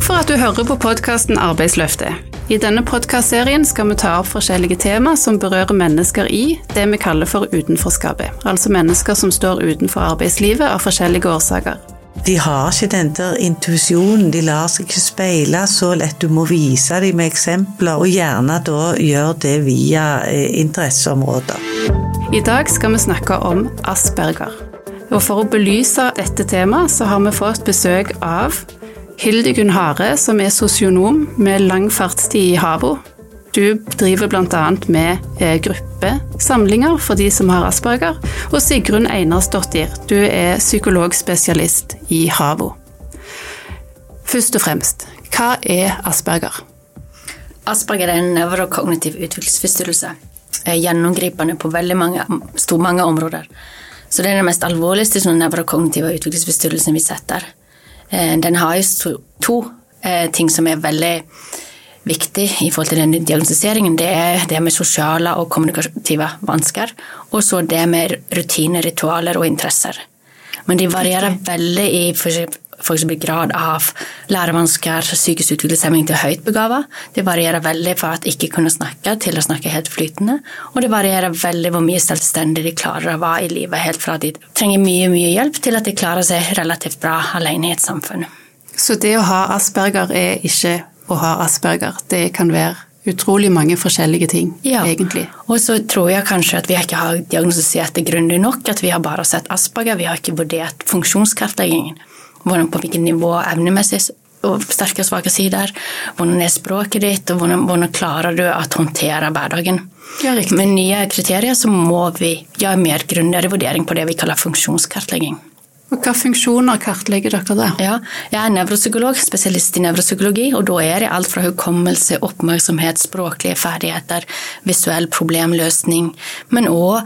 Takk for at du hører på podkasten Arbeidsløftet. I denne podkastserien skal vi ta opp forskjellige tema som berører mennesker i det vi kaller for utenforskapet. Altså mennesker som står utenfor arbeidslivet av forskjellige årsaker. De har ikke den der intuisjonen, de lar seg ikke speile så lett. Du må vise dem med eksempler, og gjerne da gjøre det via eh, interesseområder. I dag skal vi snakke om asperger. Og For å belyse dette temaet så har vi fått besøk av Hildegunn Hare, som er sosionom med lang fartstid i Havo. Du driver bl.a. med eh, gruppesamlinger for de som har asperger. Og Sigrun Einarsdottir, du er psykologspesialist i Havo. Først og fremst, hva er asperger? Asperger er en nevrokognitiv utviklingsforstyrrelse. Gjennomgripende på veldig mange, mange områder. Så det er den mest alvorligste sånn nevrokognitive utviklingsforstyrrelsen vi setter. Eh, den har jo to eh, ting som er veldig viktig i forhold til den diagnostiseringen. Det er det med sosiale og kommunikative vansker, og så det med rutiner, ritualer og interesser. Men de varierer veldig i f.eks. grad av lærevansker, psykisk utviklingshemming til høyt begava. Det varierer veldig fra at ikke kunne snakke til å snakke helt flytende. Og det varierer veldig hvor mye selvstendig de klarer å være i livet, helt fra de trenger mye, mye hjelp til at de klarer seg relativt bra alene i et samfunn. Så det å ha asperger er ikke å ha asperger, det kan være utrolig mange forskjellige ting, ja. egentlig. Og så tror jeg kanskje at vi ikke har diagnostisert det grundig nok, at vi har bare sett asperger, vi har ikke vurdert funksjonskartleggingen hvordan, på hvilket nivå evnemessig og sterke og svake sider. Hvordan er språket ditt, og hvordan, hvordan klarer du å håndtere hverdagen. Ja, Med nye kriterier så må vi gjøre mer grundigere vurdering på det vi kaller funksjonskartlegging. Og Hvilke funksjoner kartlegger dere da? Ja, jeg er nevropsykolog, spesialist i nevropsykologi, og da er det alt fra hukommelse, oppmerksomhet, språklige ferdigheter, visuell problemløsning, men òg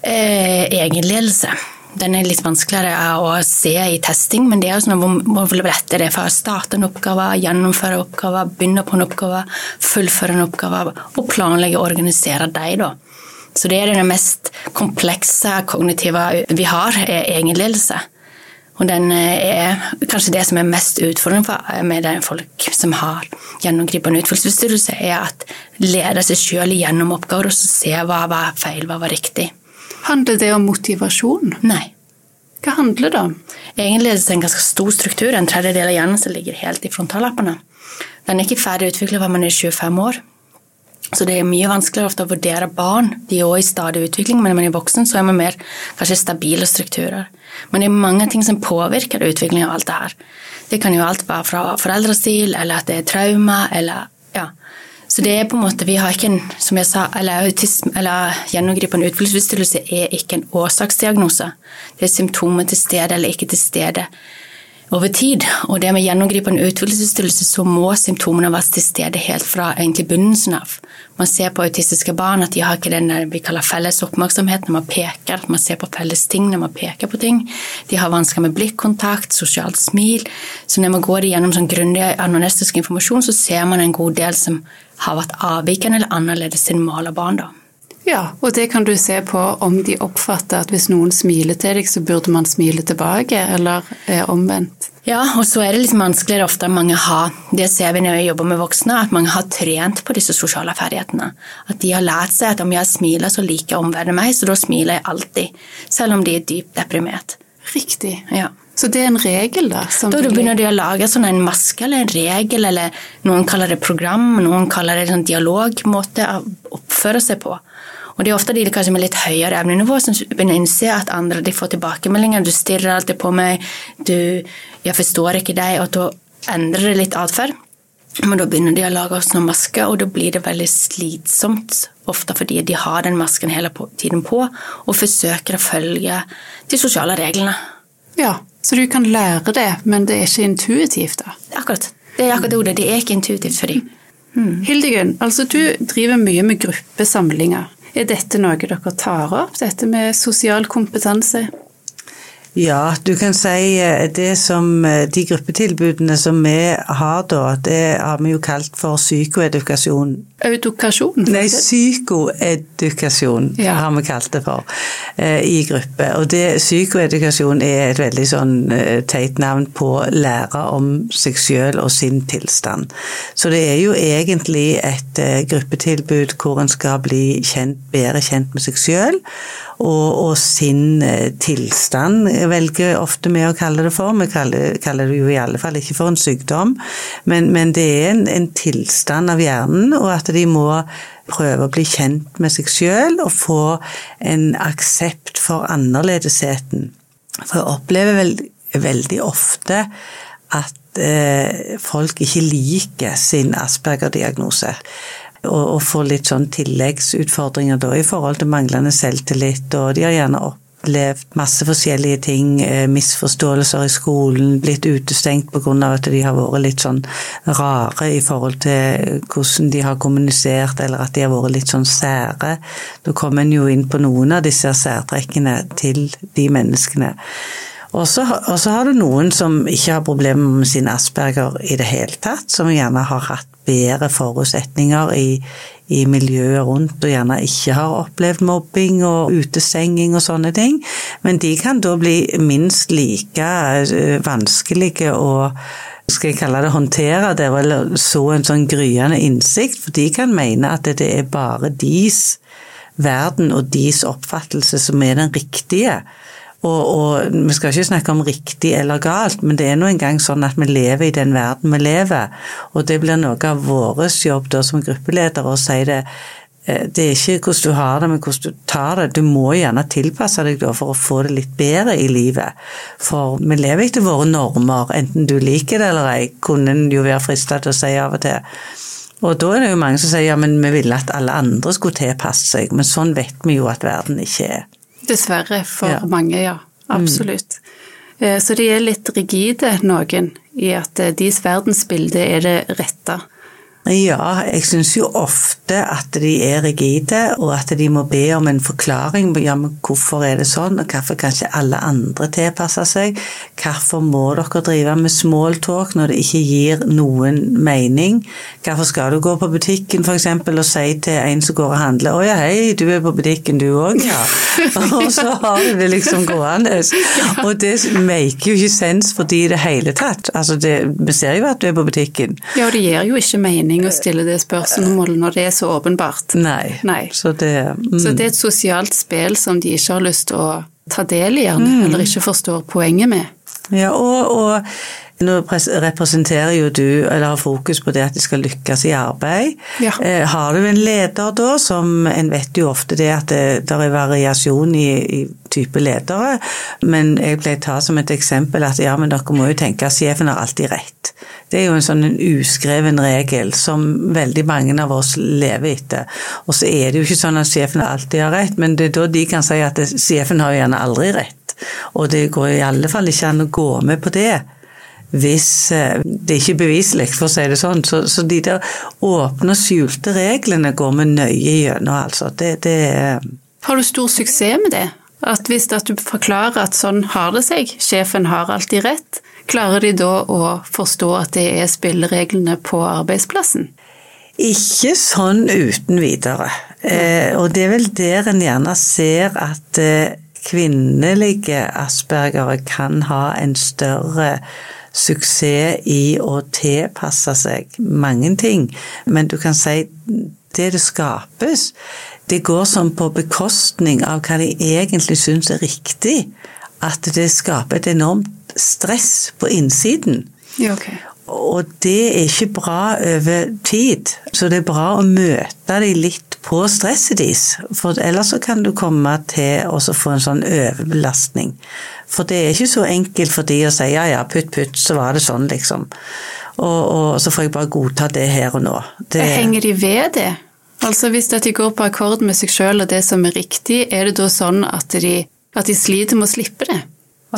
eh, egenledelse. Den er litt vanskeligere å se i testing, men det er jo sånn hvor lett er det for å starte en oppgave, gjennomføre oppgaver, begynne på en oppgave, fullføre en oppgave og planlegge og organisere dem. da. Så det er det mest komplekse kognitive vi har, er egenledelse. Og den er kanskje det som er mest utfordrende med folk som har gjennomgripende utfordringsforstyrrelse, er at leder seg sjøl gjennom oppgaver og så se hva var feil, hva var riktig. Handler det om motivasjon? Nei. Hva handler det om? Egentlig er det en ganske stor struktur, en tredjedel av hjernen som ligger helt i frontallappene. Den er ikke ferdig utviklet før man er 25 år. Så det er mye vanskeligere ofte å vurdere barn. De er også i stadig utvikling, men når man er voksen, så er man mer kanskje stabile strukturer. Men det er mange ting som påvirker utviklingen av alt det her. Det kan jo alt være fra foreldresil, eller at det er traume, eller ja. Så det er på en måte, vi har ikke en, som jeg sa, eller autisme eller gjennomgripende utviklingsforstyrrelse er ikke en årsaksdiagnose. Det er symptomer til stede eller ikke til stede over tid. Og det med gjennomgripende utviklingsforstyrrelse så må symptomene være til stede helt fra egentlig begynnelsen av. Man ser på autistiske barn at de har ikke den vi kaller felles oppmerksomhet når man peker, at man ser på felles ting når man peker på ting. De har vansker med blikkontakt, sosialt smil. Så når man går igjennom sånn grundig anonestisk informasjon, så ser man en god del som har vært avvikende eller annerledes enn malerbarn, barn. da. Ja, og det kan du se på om de oppfatter at hvis noen smiler til deg, så burde man smile tilbake, eller eh, omvendt. Ja, og så er det litt vanskeligere ofte at mange har, det ser vi når vi jobber med voksne, at mange har trent på disse sosiale ferdighetene. At de har lært seg at om jeg smiler, så liker omverdenen meg, så da smiler jeg alltid. Selv om de er dypt deprimert. Riktig. Ja. Så det er en regel, da? da begynner de å lage sånn en maske eller en regel, eller noen kaller det program, noen kaller det en dialogmåte å oppføre seg på. Og det er ofte de kanskje med litt høyere evnenivå som begynner å innse at andre de får tilbakemeldinger. Du stirrer alltid på meg, du, 'jeg forstår ikke deg', og da endrer det litt atferd. Men da begynner de å lage oss noen masker, og da blir det veldig slitsomt. Ofte fordi de har den masken hele tiden på, og forsøker å følge de sosiale reglene. Ja, så du kan lære det, men det er ikke intuitivt, da? Akkurat. Det er akkurat ordet. Det er ikke intuitivt for dem. Hmm. Hildegunn, altså du driver mye med gruppesamlinger. Er dette noe dere tar opp, dette med sosial kompetanse? Ja, du kan si eh, det som eh, de gruppetilbudene som vi har da, det har vi jo kalt for psykoedukasjon. Edukasjon? Nei, psykoedukasjon ja. har vi kalt det for eh, i gruppe. Og det, psykoedukasjon er et veldig sånn teit navn på lære om seg sjøl og sin tilstand. Så det er jo egentlig et gruppetilbud hvor en skal bli kjent, bedre kjent med seg sjøl og, og, sin eh, tilstand, velger ofte vi å kalle det for. Vi kaller, kaller, det jo i alle fall ikke for en sykdom, men, men det er en, en, tilstand av hjernen, og at de må prøve å bli kjent med seg sjøl og få en aksept for annerledesheten. For jeg opplever vel, veldig ofte at eh, folk ikke liker sin Asperger-diagnose og, og får litt sånn tilleggsutfordringer da i forhold til manglende selvtillit, og de har gjerne opplevd masse forskjellige ting, eh, misforståelser i skolen, blitt utestengt pga. at de har vært litt sånn rare i forhold til hvordan de har kommunisert, eller at de har vært litt sånn sære. Da kommer en jo inn på noen av disse særtrekkene til de menneskene. Og så har du noen som ikke har problemer med sin asperger i det hele tatt, som gjerne har hatt bedre forutsetninger i, i miljøet rundt og gjerne ikke har opplevd mobbing og utestenging og sånne ting. Men de kan da bli minst like eh, vanskelige å skal jeg kalle det håndtere det, eller så en sånn gryende innsikt, for de kan mene at det er bare deres verden og deres oppfattelse som er den riktige. Og, og, vi skal ikke snakke om riktig eller galt, men det er nå engang sånn at vi lever i den verden vi lever. Og det blir noe av vår jobb da som gruppeleder å si det. Eh, det er ikke hvordan du har det, men hvordan du tar det. Du må gjerne tilpasse deg da for å få det litt bedre i livet. For vi lever etter våre normer, enten du liker det eller ei, kunne en jo være frista til å si av og til. Og da er det jo mange som sier ja, men vi ville at alle andre skulle tilpasse seg, men sånn vet vi jo at verden ikke er. Dessverre for ja. mange, ja. Absolutt. Mm. Så de er litt rigide, noen, i at eh, deres verdensbilde er det rette. Ja, jeg syns jo ofte at de er rigide, og at de må be om en forklaring på ja, men hvorfor er det sånn, og hvorfor kan ikke alle andre tilpasse seg? Hvorfor må dere drive med small talk når det ikke gir noen mening? Hvorfor skal du gå på butikken f.eks. og si til en som går og handler 'Å ja, hei, du er på butikken du òg', ja. og så har du det liksom gående. Og det maker jo ikke sens for de i det hele tatt. Altså, det, vi ser jo at du er på butikken. Ja, og det gir jo ikke mening mening å stille det spørsmålet når det er så åpenbart. Nei. Nei. Så, det, mm. så, det, er et sosialt spill som de ikke har lyst til å ta del i, gjerne, mm. eller ikke forstår poenget med. Ja, og, og nå representerer jo du, eller har fokus på det at de skal lykkes i arbeid. Ja. Eh, har du en leder da, som En vet jo ofte det at det, der er variasjon i, i, type ledere, men jeg ble ta som et eksempel at ja, men dere må jo tenke at sjefen har alltid rett. Det er jo en sånn en uskreven regel som veldig mange av oss lever etter. Og så er det jo ikke sånn at sjefen alltid har rett, men det er da de kan si at sjefen har jo gjerne aldri rett. Og det går i alle fall ikke an å gå med på det hvis eh, det ikke er beviselig, for å si det sånn. Så, så de der åpne og skjulte reglene går vi nøye gjennom, altså. Det, det Har du stor suksess med det? At hvis at du forklarer at sånn har det seg, sjefen har alltid rett, klarer de da å forstå at det er spillereglene på arbeidsplassen? Ikke sånn uten videre. Eh, og det er vel der en gjerne ser at eh, kvinnelige aspergere kan ha en større suksess i å tilpasse seg mange ting. Men du kan si det det skapes, det går som på bekostning av hva de egentlig syns er riktig. At det skaper et enormt stress på innsiden. Ja, okay. Og det er ikke bra over tid. Så det er bra å møte de litt på stresset deres. For ellers så kan du komme til å få en sånn overbelastning. For det er ikke så enkelt for de å si ja ja, putt putt, så var det sånn, liksom. Og, og så får jeg bare godta det her og nå. Det... Henger de ved det? Altså Hvis de går på akkord med seg sjøl og det som er riktig, er det da sånn at de, at de sliter med å slippe det?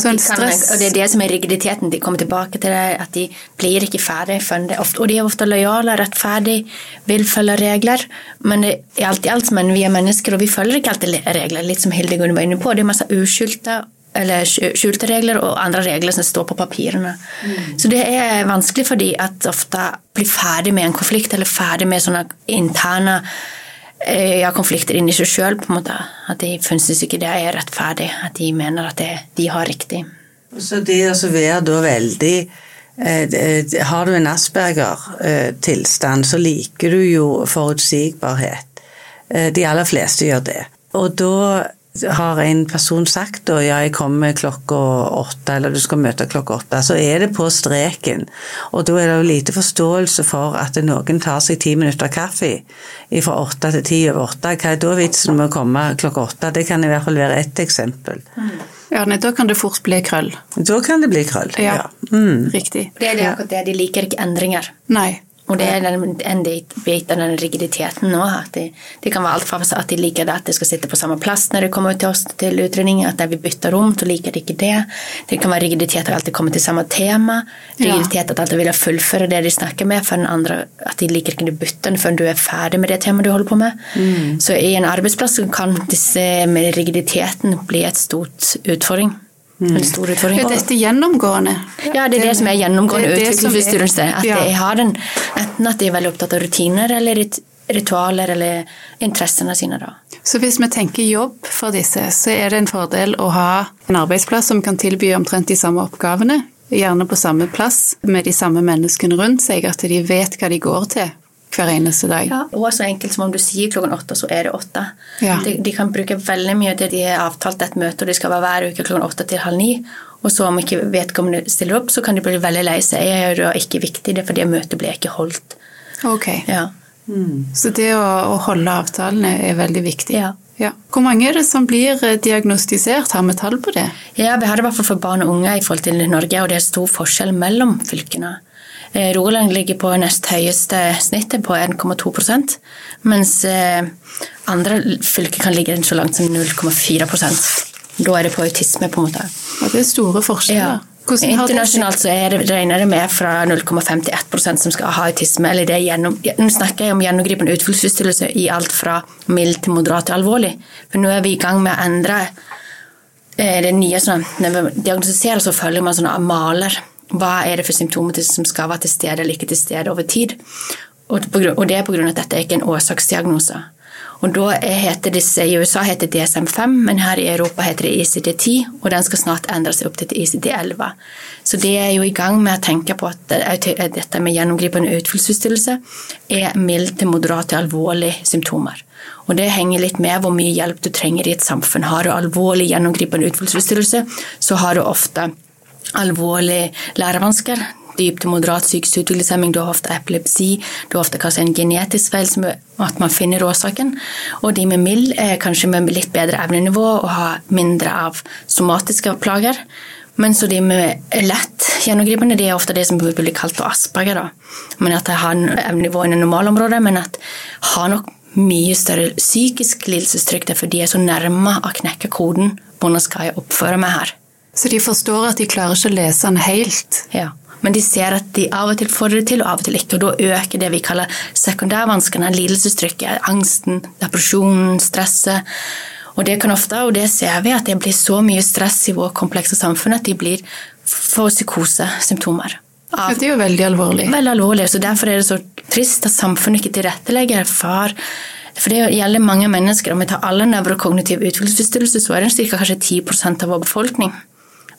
Sånn stress. og det er det som er rigiditeten. De kommer tilbake til det, at de blir ikke ferdig Og de er ofte lojale, rettferdige, vil følge regler. Men det er alt i alt, men vi er mennesker, og vi følger ikke alltid regler. Litt som Hildegunn var inne på. Det er masse uskyldte eller skjulte regler og andre regler som står på papirene. Mm. Så det er vanskelig for de at ofte blir ferdig med en konflikt eller ferdig med sånne interne ja, konflikter inni seg sjøl. At de syns ikke det er rettferdig, at de mener at det, de har riktig. Så det å være da veldig eh, Har du en Asperger-tilstand, så liker du jo forutsigbarhet. De aller fleste gjør det. Og da har en person sagt at ja, jeg kommer klokka åtte, eller du skal møte klokka åtte, så er det på streken. Og da er det jo lite forståelse for at noen tar seg ti minutter kaffe fra åtte til ti over åtte. Hva er da vitsen med å komme klokka åtte? Det kan i hvert fall være ett eksempel. Ja, nei, Da kan det fort bli krøll. Da kan det bli krøll, ja. ja. Mm. Riktig. Det er det akkurat det, de liker ikke endringer. Nei. Og det er den, en bit av den rigiditeten nå. at det, de kan være alt fra at de liker det at de skal sitte på samme plass når de kommer til oss til utredning, at der vi bytter rom, så liker de ikke det. Det kan være rigiditet at de alltid kommer til samme tema. Rigiditet at de alltid vil fullføre det de snakker med, for den andre at de liker ikke å bytte den før du er ferdig med det temaet du holder på med. Mm. Så i en arbeidsplass kan disse med rigiditeten bli et stort utfordring. Mm. En stor utfordring. Er dette gjennomgående? Ja, det er det som er gjennomgående utviklingsforstyrrelse. At ja. jeg har den, enten at de er veldig opptatt av rutiner eller ritualer eller interessene sine. da. Så hvis vi tenker jobb for disse, så er det en fordel å ha en arbeidsplass som kan tilby omtrent de samme oppgavene, gjerne på samme plass, med de samme menneskene rundt seg, at de vet hva de går til hver eneste dag. Ja, og så enkelt som om du sier klokken åtte, så er det åtte. Ja. De, de, kan bruke veldig mye til de har avtalt et møte, og de skal være hver uke klokken åtte til halv ni. Og så om ikke vedkommende stiller opp, så kan de bli veldig lei seg. Jeg er ikke viktig, det er fordi møtet blir ikke holdt. Ok. Ja. Mm. Så det å, å, holde avtalene er veldig viktig. Ja. ja. Hvor mange er det som blir eh, diagnostisert? Har vi tall på det? Ja, Vi har det i hvert fall for barn og unge i forhold til Norge, og det er stor forskjell mellom fylkene. Eh, Rogaland ligger på nest høyeste snittet, på 1,2 mens eh, andre fylker kan ligge så langt som 0,4% Da er det på autisme, på en måte. Og det er store forskjeller. Ja. Internasjonalt så er det, regner det med fra 0,5 til 1 som skal ha autisme. eller det gjennom, Nå snakker jeg om gjennomgripende utfallsforstyrrelse i alt fra mild til moderat til alvorlig. For nå er vi i gang med å endre eh, det nye sånn, Når vi diagnostiserer, så følger man sånne maler hva er det for symptomer som skal være til stede eller ikke til stede over tid? Og, det er pga. at dette ikke er en årsaksdiagnose. Og da heter disse, I USA heter det DSM-5, men her i Europa heter det ICD-10, og den skal snart endre seg opp til ICD-11. Så det er jo i gang med å tenke på at dette med gjennomgripende utfyllsforstyrrelse er mild til moderat til alvorlige symptomer. Og det henger litt med hvor mye hjelp du trenger i et samfunn. Har du alvorlig gjennomgripende utfyllsforstyrrelse, så har du ofte alvorlige lærevansker. Dyp til moderat psykisk utviklingshemming, du har ofte epilepsi, du har ofte kanskje en genetisk feil som at man finner årsaken. Og de med mild er kanskje med litt bedre evnenivå og har mindre av somatiske plager. Men så de med lett gjennomgripende de er ofte det som blir kalt for asperger. Da. Men at de har evnenivå innen normalområdet, men at har nok mye større psykisk lidelsestrykk fordi de er så nærme å knekke koden. Hvordan skal jeg oppføre meg her? Så de forstår at de klarer ikke å lese den helt? Ja. Men de ser at de av og til får det til, og av og til ikke. Og da øker det vi kaller sekundærvanskene, lidelsestrykket, angsten, depresjonen, stresset. Og det kan ofte, og det ser vi, at det blir så mye stress i vårt komplekse samfunn at de blir får psykosesymptomer. Av, det er jo veldig alvorlig. Veldig alvorlig, så Derfor er det så trist at samfunnet ikke tilrettelegger for for det gjelder mange mennesker. Om vi tar alle nevrokognitive utviklingsforstyrrelser, så er det ca. kanskje 10% av vår befolkning.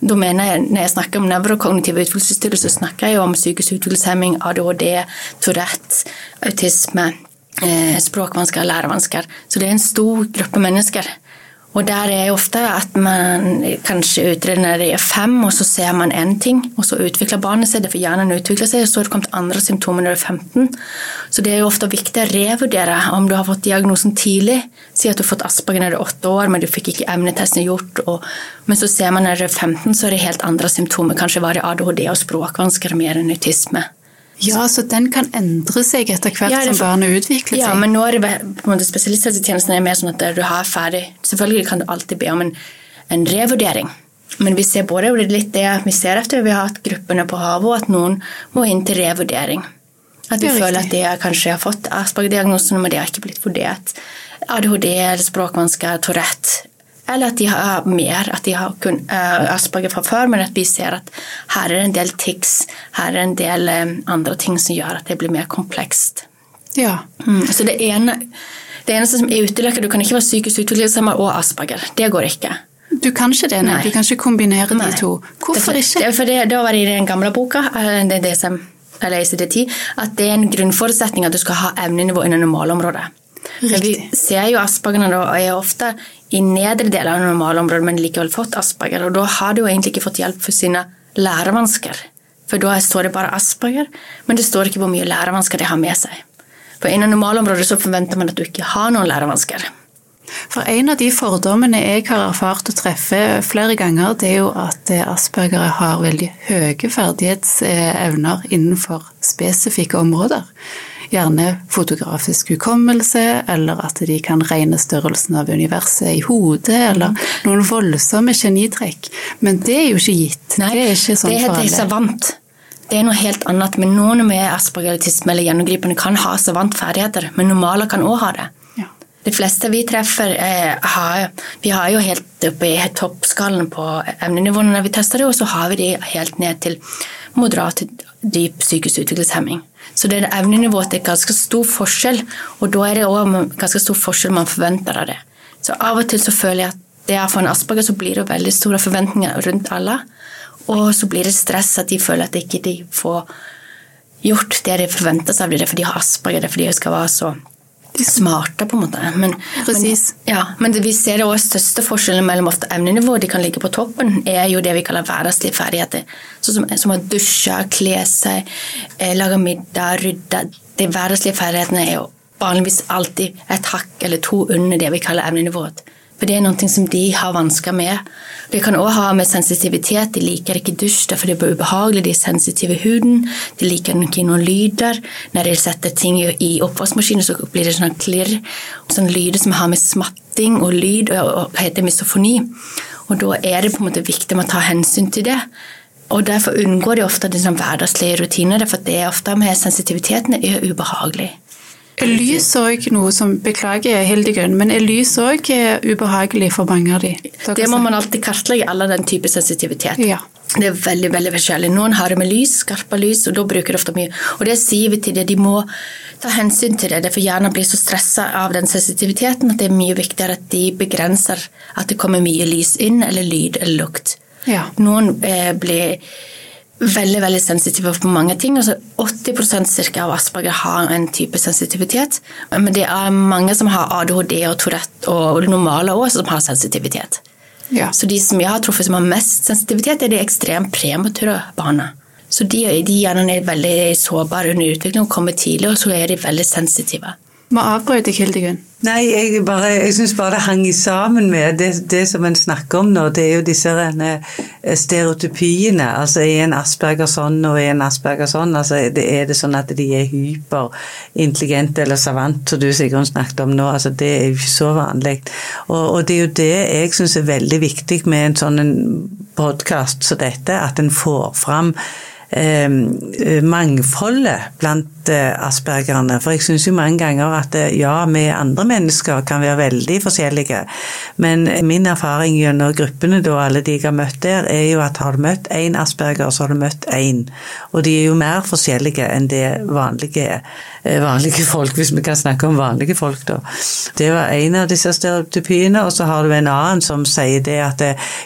Da mener jeg, Når jeg snakker om nevrokognitiv utviklingsstyrelse, snakker jeg om psykisk utviklingshemming, ADHD, Tourette, autisme, eh, språkvansker, lærevansker. Så det er en stor gruppe mennesker. Og der er ofte at man kanskje utreder når de er fem, og så ser man én ting, og så utvikler barnet seg, det får hjernen utvikle seg, og så har det kommet andre symptomer når du er 15. Så det er jo ofte viktig å revurdere om du har fått diagnosen tidlig. Si at du har fått Asperger når du er åtte år, men du fikk ikke emnetesten gjort. Og, men så ser man når du er 15, så er det helt andre symptomer. Kanskje var det ADHD og språkvansker mer enn autisme. Ja, så den kan endre seg etter hvert ja, som barnet utvikler seg? Ja, men nå er det på en måte spesialisthelsetjenesten er mer sånn at du har ferdig Selvfølgelig kan du alltid be om en, en revurdering. Men vi ser både litt det vi ser etter vi har hatt gruppene på havet, at noen må inn til revurdering. At du føler at de kanskje har fått Asperger-diagnosen, men de har ikke blitt vurdert. ADHD eller språkvansker, Tourette eller at de har mer, at de har kun uh, Asperger fra før, men at vi ser at her er det en del tics, her er det en del um, andre ting som gjør at det blir mer komplekst. Ja. Mm, så det, ene, det eneste som er utelukket, du kan ikke være psykisk utviklingshemmet og Asperger. Det går ikke. Du kan ikke det, nei. nei. Du kan ikke kombinere nei. de to. Hvorfor det, ikke? Det, for det, da var det i den gamle boka, det er det som eller ICD-10, at det er en grunnforutsetning at du skal ha evnenivå under normalområdet. Vi ser jo aspergerne da, og er ofte i nedre del av normalområdet, men likevel fått asperger. Og da har de jo egentlig ikke fått hjelp for sine lærevansker. For da står det bare asperger, men det står ikke hvor mye lærevansker de har med seg. For innen normalområdet så forventer man at du ikke har noen lærevansker. For En av de fordommene jeg har erfart å treffe flere ganger, det er jo at aspergere har veldig høye ferdighetsevner innenfor spesifikke områder. Gjerne fotografisk hukommelse, eller at de kan regne størrelsen av universet i hodet, eller noen voldsomme genitrekk. Men det er jo ikke gitt. Nei, det er ikke sånn det heter savant. Det er noe helt annet. Men noen med aspergeritisme eller gjennomgripende kan ha savantferdigheter, men normale kan òg ha det. Ja. De fleste vi treffer, er, har, vi har jo helt oppe i toppskallen på emnenivåene når vi tester det, og så har vi de helt ned til moderat dyp psykisk utviklingshemming. Så det er evnenivået til ganske stor forskjell, og da er det òg ganske stor forskjell man forventer av det. Så av og til så føler jeg at det er for en asperger så blir det veldig store forventninger rundt alle, og så blir det stress at de føler at de ikke får gjort det de forventer seg av dem, fordi de har asperger, det er fordi de skal være så smarte, på en måte. Men, men, ja, men vi ser det også største forskjellen mellom ofte emnenivået de kan ligge på toppen, er jo det vi kaller hverdagslige ferdigheter. Som, som, å dusje, kle seg, eh, lage middag, rydde. De hverdagslige ferdighetene er jo vanligvis alltid et hakk eller to under det vi kaller evnenivået. For det er noe som de har vansker med. Det kan òg ha med sensitivitet. De liker ikke dusj, derfor det blir ubehagelig. De er sensitive i huden. De liker ikke noen lyder. Når de setter ting i oppvaskmaskinen, så blir det sånn klirr. Sånn lyder som har med smatting og lyd og heter misofoni. Og da er det på en måte viktig å ta hensyn til det. Og Derfor unngår de ofte de hverdagslige rutiner, for det er ofte med sensitiviteten er ubehagelig. Er lys òg noe som Beklager, Hildegunn, men er lys òg eh, ubehagelig for mange av de? Det må man alltid kartlegge, alle den type sensitivitet. Ja. Det er veldig veldig forskjellig. Noen har det med lys, skarpe lys, og da bruker de ofte mye. Og det sier vi til det, de må ta hensyn til det. For hjernen blir så stressa av den sensitiviteten at det er mye viktigere at de begrenser at det kommer mye lys inn, eller lyd eller lukt. Ja. Noen eh, blir veldig veldig sensitive på mange ting. Altså 80 cirka av Asperger har en type sensitivitet. Men det er mange som har ADHD og Tourette og normale òg, som har sensitivitet. Ja. Så de som jeg har truffet som har mest sensitivitet, er de ekstremt premature barna. Så de, de gjerne er veldig sårbare under utvikling og kommer tidlig, og så er de veldig sensitive. Må avbryte, Hildegunn. Nei, jeg, bare, jeg syns bare det hang sammen med det, det, som en snakker om nå. Det er jo disse eh, stereotypiene. Altså er en Asperger sånn og er en Asperger sånn? Altså er det sånn at de er hyperintelligente eller savant, som du Sigrun snakket om nå? Altså det er jo ikke så vanlig. Og, og det er jo det jeg syns er veldig viktig med en sånn podkast som dette, at en får fram eh, mangfoldet blant Eh, aspergerne. For jeg syns jo mange ganger at eh, ja, vi andre mennesker kan være veldig forskjellige, men min erfaring gjennom gruppene da, alle de jeg har møtt der, er jo at har du møtt én asperger, så har du møtt én. Og de er jo mer forskjellige enn det vanlige, eh, vanlige folk, hvis vi kan snakke om vanlige folk, da. Det var en av disse stereotypiene, og så har du en annen som sier det at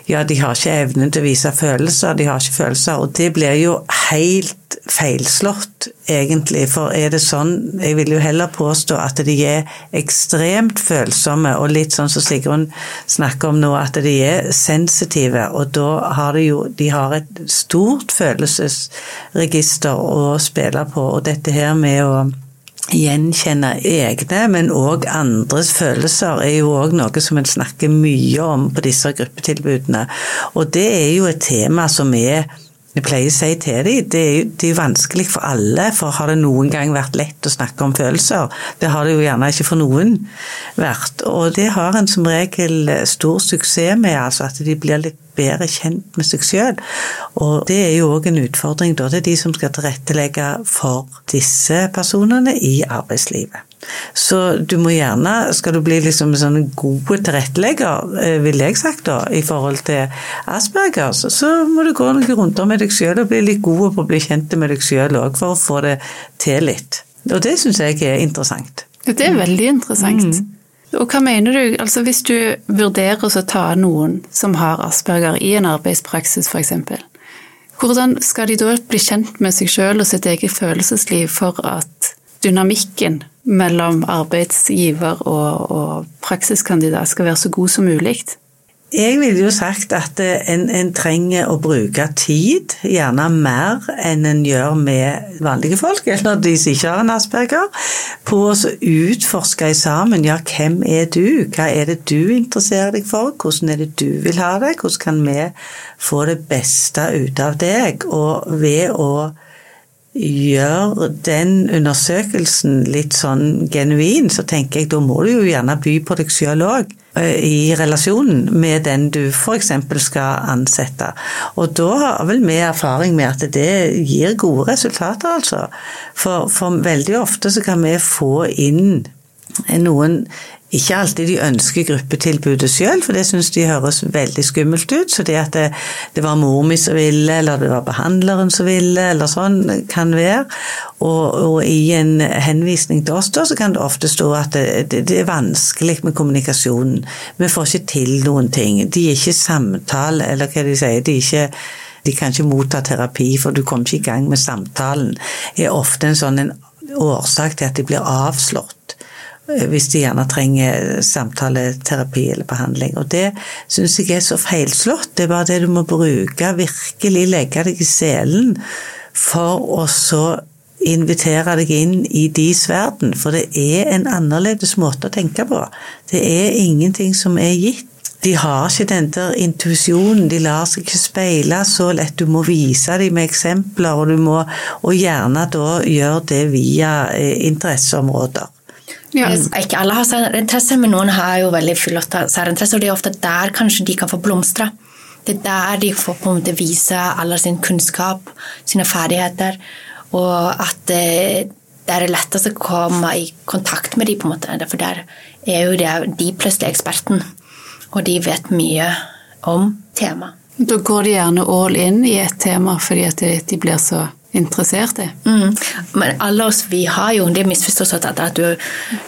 ja, de har ikke evnen til å vise følelser, de har ikke følelser, og det blir jo helt feilslått, egentlig. For er det sånn Jeg vil jo heller påstå at de er ekstremt følsomme, og litt sånn som Sigrun snakker om nå, at de er sensitive. Og da har de jo De har et stort følelsesregister å spille på, og dette her med å gjenkjenne egne, men òg andres følelser, er jo òg noe som en snakker mye om på disse gruppetilbudene. Og det er jo et tema som er jeg pleier å si til dem det er, det er vanskelig for alle, for har det noen gang vært lett å snakke om følelser? Det har det jo gjerne ikke for noen vært. Og det har en som regel stor suksess med, altså at de blir litt bedre kjent med seg sjøl. Og det er jo òg en utfordring da, til de som skal tilrettelegge for disse personene i arbeidslivet. Så du må gjerne, skal du bli liksom en sånn god tilrettelegger, eh, ville jeg sagt da, i forhold til Aspergers, så må du gå noen runder med deg sjøl og bli litt god på å bli kjent med deg sjøl òg, for å få det til litt. Og det syns jeg er interessant. Det er veldig interessant. Mm. Og hva mener du, altså hvis du vurderer å ta noen som har asperger i en arbeidspraksis f.eks., hvordan skal de da bli kjent med seg sjøl og sitt eget følelsesliv for at dynamikken mellom arbeidsgiver og, og praksiskandidat skal være så god som mulig? Jeg ville jo sagt at en, en, trenger å bruke tid, gjerne mer enn en gjør med vanlige folk, eller de som ikke har en asperger, på å utforske sammen. Ja, hvem er du, hva er det du interesserer deg for, hvordan er det du vil ha det, hvordan kan vi få det beste ut av deg, og ved å gjør den undersøkelsen litt sånn genuin, så tenker jeg da må du jo gjerne by på deg sjøl òg eh, i relasjonen med den du f.eks. skal ansette. Og da har vel vi erfaring med at det gir gode resultater, altså. For, for veldig ofte så kan vi få inn noen ikke alltid de ønsker gruppetilbudet sjøl, for det syns de høres veldig skummelt ut. Så det at det, det var mor mi som ville, eller det var behandleren som ville, eller sånn, kan være. Og, og i en henvisning til oss da, så kan det ofte stå at det, det, det, er vanskelig med kommunikasjonen. Vi får ikke til noen ting. De er ikke samtale, eller hva de sier. de er ikke de kan ikke motta terapi, for du kommer ikke i gang med samtalen. Det er ofte en sånn en årsak til at de blir avslått. Eh, hvis de gjerne trenger samtaleterapi eller behandling. Og det syns jeg er så feilslått. Det er bare det du må bruke, virkelig legge deg i selen for å så invitere deg inn i deres verden. For det er en annerledes måte å tenke på. Det er ingenting som er gitt. De har ikke den der intuisjonen, de lar seg ikke speile så lett. Du må vise dem med eksempler, og, du må, og gjerne da gjøre det via eh, interesseområder. Ja. Ikke alle har særinteresse, men noen har jo veldig flotte særinteresse, og det er ofte der kanskje de kan få blomstre. Det er der de får på en måte vise all sin kunnskap, sine ferdigheter, og at det, det er lettest å komme i kontakt med dem, på en måte. For der er jo det, de plutselig eksperten, og de vet mye om temaet. Da går de gjerne all in i et tema fordi de blir så interessert i. Mm. Men alle oss vi har jo det misforståelse at, at du,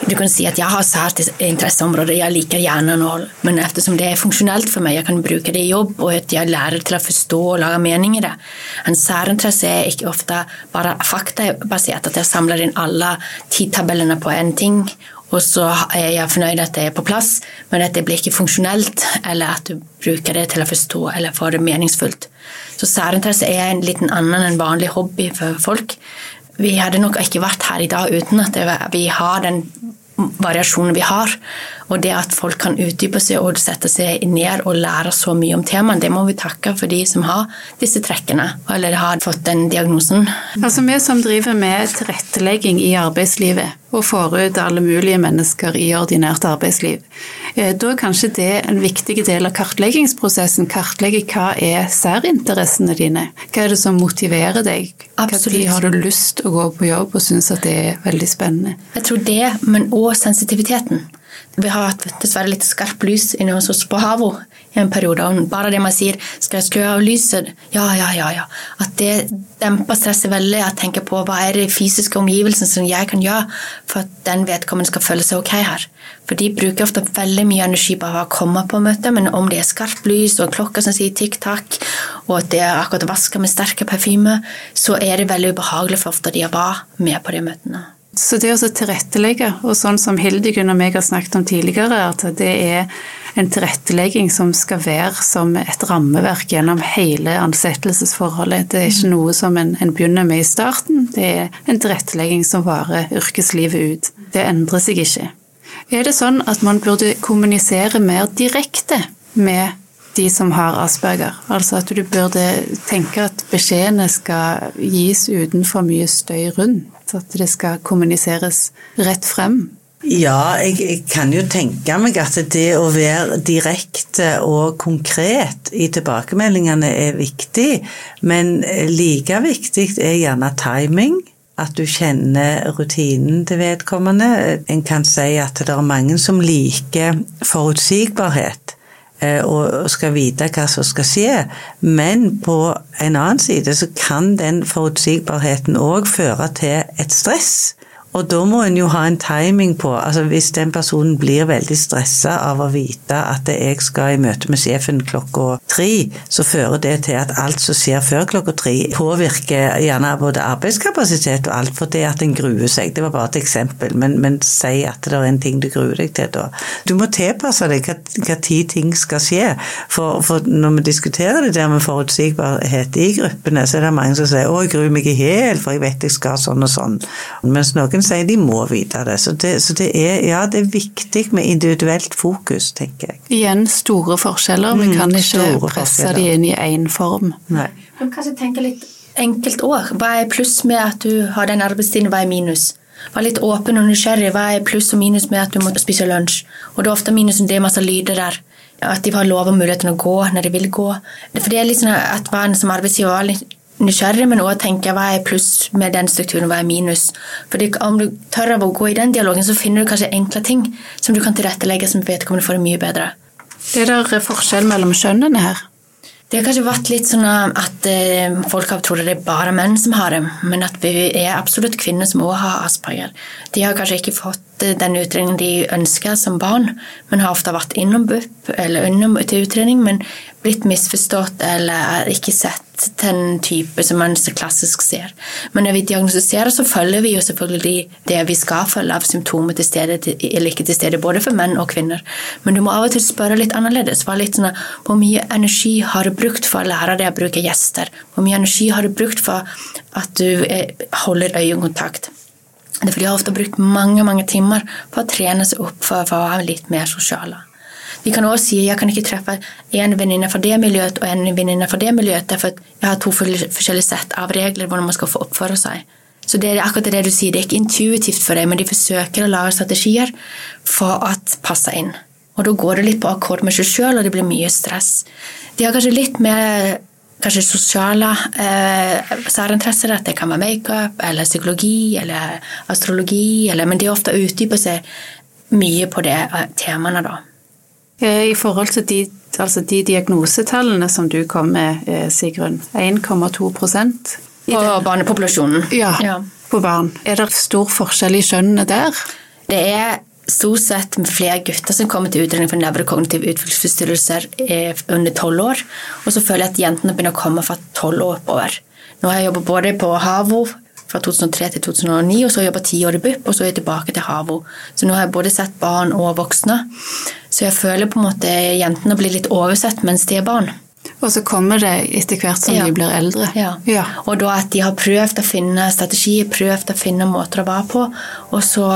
du, kan si at jeg har sært interesseområder, jeg liker hjernenål, men eftersom det er funksjonelt for meg, jeg kan bruke det i jobb, og at jeg lærer til å forstå og lage mening i det. En særinteresse er ikke ofte bare faktabasert, at jeg samler inn alle tidtabellene på en ting, og så er jeg fornøyd at det er på plass, men at det blir ikke funksjonelt, eller at du bruker det til å forstå eller få det meningsfullt. Så særinteresse er en liten annen enn vanlig hobby for folk. Vi hadde nok ikke vært her i dag uten at vi har den variasjonen vi har. Og det at folk kan utdype seg og sette seg ned og lære så mye om temaet, det må vi takke for de som har disse trekkene, eller har fått den diagnosen. Altså Vi som driver med tilrettelegging i arbeidslivet og får ut alle mulige mennesker i ordinært arbeidsliv, eh, da er kanskje det en viktig del av kartleggingsprosessen. Kartlegge hva er særinteressene dine? Hva er det som motiverer deg? Absolutt. Når har du lyst til å gå på jobb og synes at det er veldig spennende? Jeg tror det, men òg sensitiviteten. Vi har hatt dessverre litt skarpt lys inne hos oss på Havo i en periode. og Bare det man sier 'skal jeg skru av lyset', ja, ja, ja, ja. At det demper stresset veldig. Jeg tenker på hva er det fysiske omgivelsene som jeg kan gjøre for at den vedkommende skal føle seg ok her. For de bruker ofte veldig mye energi på å komme på møtet, men om det er skarpt lys og klokka som sier tikk-takk, og at det er akkurat vaska med sterke parfymer, så er det veldig ubehagelig for ofte de å være med på de møtene. Så det å tilrettelegge, og sånn som Hildegunn og meg har snakket om tidligere, at det er en tilrettelegging som skal være som et rammeverk gjennom hele ansettelsesforholdet. Det er ikke noe som en, en begynner med i starten, det er en tilrettelegging som varer yrkeslivet ut. Det endrer seg ikke. Er det sånn at man burde kommunisere mer direkte med de som har asperger. Altså at du burde tenke at beskjedene skal gis uten for mye støy rundt at det skal kommuniseres rett frem Ja, jeg, jeg, kan jo tenke meg at det å være direkte og konkret i tilbakemeldingene er viktig, men like viktig er gjerne timing. At du kjenner rutinen til vedkommende. En kan si at det er mange som liker forutsigbarhet og skal vite hva som skal skje, men på en annen side så kan den forutsigbarheten òg føre til et stress og da må en jo ha en timing på altså Hvis den personen blir veldig stressa av å vite at jeg skal i møte med sjefen klokka tre, så fører det til at alt som skjer før klokka tre, påvirker gjerne både arbeidskapasitet og alt for det at en gruer seg. Det var bare et eksempel, men, men si at det er en ting du gruer deg til da. Du må tilpasse deg hva, hva tid ting skal skje. For, for, når vi diskuterer det der med forutsigbarhet i gruppene, så er det mange som sier 'Å, jeg gruer meg i hjel, for jeg vet jeg skal sånn og sånn'. Mens noen noen sier de må vite det. Så, det. så det, er, ja, det er viktig med individuelt fokus, tenker jeg. Igjen store forskjeller. Vi mm, kan ikke presse de inn i én form. Nei. Men kanskje tenke litt enkelt år. Hva er pluss med at du har den arbeidstiden, hva er minus? Vær litt åpen og nysgjerrig. Hva er pluss og minus med at du må spise lunsj? Og det er ofte minusen det er masse lyder der. At de har lov og muligheten å gå når de vil gå. For det er litt sånn at man som arbeidsgiver var litt nysgjerrig, men òg tenke hva er pluss med den strukturen, hva er minus. Fordi Om du tør å gå i den dialogen, så finner du kanskje enkle ting som du kan tilrettelegge som vedkommende får det mye bedre. Det er der forskjell mellom kjønnene her? Det har kanskje vært litt sånn at eh, folk har trodd det er bare menn som har det, men at vi er absolutt kvinner som òg har asperger. De har kanskje ikke fått eh, den utredningen de ønsker som barn, men har ofte vært innom BUP eller under til utredning, men blitt misforstått eller ikke sett til den type som man så klassisk ser. Men når vi diagnostiserer, så følger vi jo selvfølgelig det vi skal følge av symptomer til stede, eller ikke til stede, både for menn og kvinner. Men du må av og til spørre litt annerledes. Var litt sånn, Hvor mye energi har du brukt for å lære deg å bruke gjester? Hvor mye energi har du brukt for at du eh, holder øyekontakt? For de har ofte brukt mange mange timer på å trene seg opp for å være litt mer sosiale. Vi kan også si jeg kan ikke treffe en venninne fra det miljøet og en venninne fra det miljøet, for jeg har to forskjellige sett av regler hvordan man skal få oppføre seg. Så det er akkurat det du sier, det er ikke intuitivt for deg, men de forsøker å lage strategier for å passe inn. Og da går det litt på akkord med seg sjøl, og det blir mye stress. De har kanskje litt mer kanskje sosiale eh, særinteresser, at det kan være makeup eller psykologi eller astrologi, eller, men de ofte utdyper seg mye på de eh, temaene, da. Eh, I forhold til de, altså de diagnosetallene som du kom med, eh, Sigrun, 1,2 På barnepopulasjonen? Ja, ja, på barn. Er det stor forskjell i kjønnene der? Det er stort sett flere gutter som kommer til utredning for nevrokognitive utviklingsforstyrrelser under tolv år. Og så føler jeg at jentene begynner å komme fra tolv år oppover. Nå har jeg jobbet både på HAVO fra 2003 til 2009, og så har jeg jobba ti år i BUP, og så er jeg tilbake til HAVO. Så nå har jeg både sett barn og voksne. Så jeg føler på en måte jentene blir litt oversett mens de er barn. Og så kommer det etter hvert som ja. de blir eldre. Ja. ja. Og da at de har prøvd å finne strategier, prøvd å finne måter å være på, og så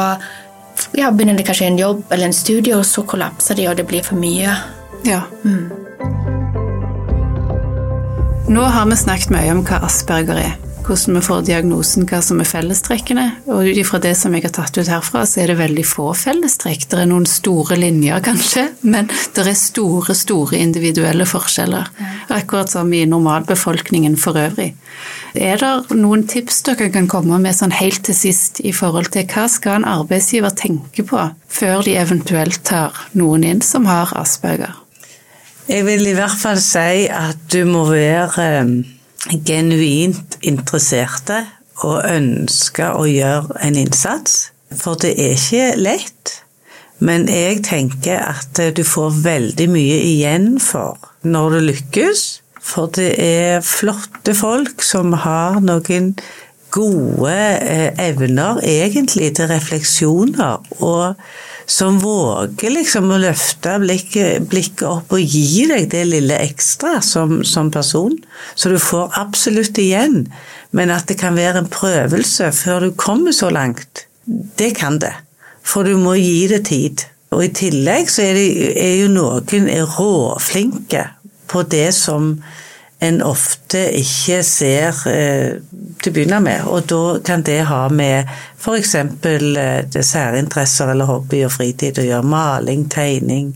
ja, begynner de kanskje en jobb eller en studie, og så kollapser de, og det blir for mye. Ja. Mm. Nå har vi snakket mye om hva asperger er hvordan vi får diagnosen, hva som er fellestrekkene. Og ut ifra det som jeg har tatt ut herfra, så er det veldig få fellestrekk. Det er noen store linjer, kanskje, men det er store, store individuelle forskjeller. Akkurat som i normalbefolkningen for øvrig. Er det noen tips dere kan komme med sånn helt til sist i forhold til hva skal en arbeidsgiver tenke på før de eventuelt tar noen inn som har asperger? Jeg vil i hvert fall si at du må være eh, genuint interesserte og ønsker å gjøre en innsats. For det er ikke lett. Men jeg tenker at du får veldig mye igjen for når du lykkes. For det er flotte folk som har noen gode eh, evner egentlig til refleksjoner. og som våger liksom å løfte blikket, blikket, opp og gi deg det lille ekstra som, som, person. Så du får absolutt igjen, men at det kan være en prøvelse før du kommer så langt, det kan det. For du må gi det tid. Og i tillegg så er, det, er jo noen råflinke på det som en ofte ikke ser eh, til å begynne med. Og da kan det ha med f.eks. Eh, særinteresser eller hobby og fritid å gjøre. Maling, tegning.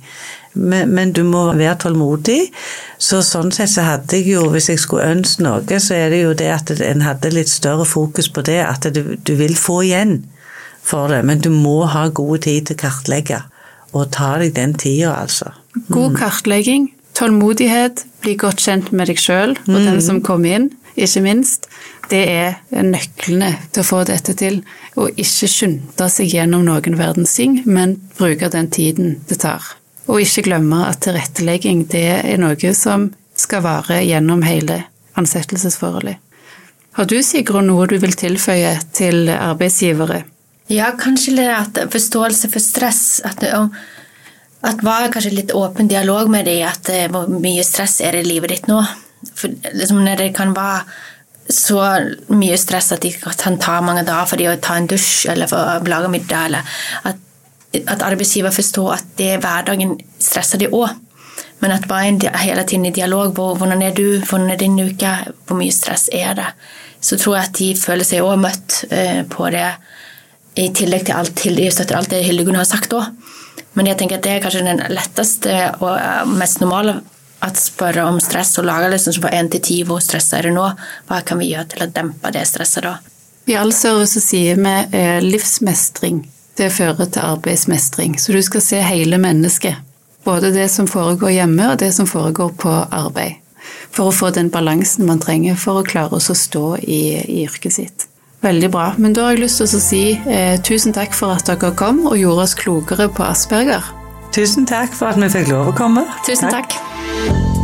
Men, men, du må være tålmodig. Så sånn sett så hadde jeg jo, hvis jeg skulle ønske noe, så er det jo det at en hadde litt større fokus på det. At du, du vil få igjen for det. Men du må ha god tid til å kartlegge. Og ta deg den tida, altså. God kartlegging Tålmodighet, bli godt kjent med deg sjøl og mm. den som kommer inn, ikke minst. Det er nøklene til å få dette til. Og ikke skynde seg gjennom noen verdens ting, men bruke den tiden det tar. Og ikke glemme at tilrettelegging det er noe som skal vare gjennom hele ansettelsesforholdet. Har du, Sigrun, noe du vil tilføye til arbeidsgivere? Ja, kanskje det at forståelse for stress. At det, om at var kanskje litt åpen dialog med dem, at eh, hvor mye stress er det i livet ditt nå? For liksom, når det kan være så mye stress at de kan ta mange dager for å ta en dusj eller for å lage middag, eller at, at arbeidsgiver forstår at det er hverdagen stresser de òg. Men at bare en, hele tiden i dialog hvor, hvordan er du, hvordan er din uke, hvor mye stress er det, så tror jeg at de føler seg òg møtt eh, på det, i tillegg til alt, til, alt det Hildegunn har sagt òg. Men jeg tenker at det er kanskje den letteste og eh, mest normale at spørre om stress og lage liksom fra én til ti hvor stressa er det nå. Hva kan vi gjøre til å dempe det stresset da? I all service sier vi eh, livsmestring. Det fører til arbeidsmestring. Så du skal se hele mennesket. Både det som foregår hjemme og det som foregår på arbeid. For å få den balansen man trenger for å klare å stå i, i yrket sitt. Veldig bra. Men da har jeg lyst til å si eh, tusen takk for at dere kom og gjorde oss klokere på Asperger. Tusen takk for at vi fikk lov å komme. Tusen takk. takk.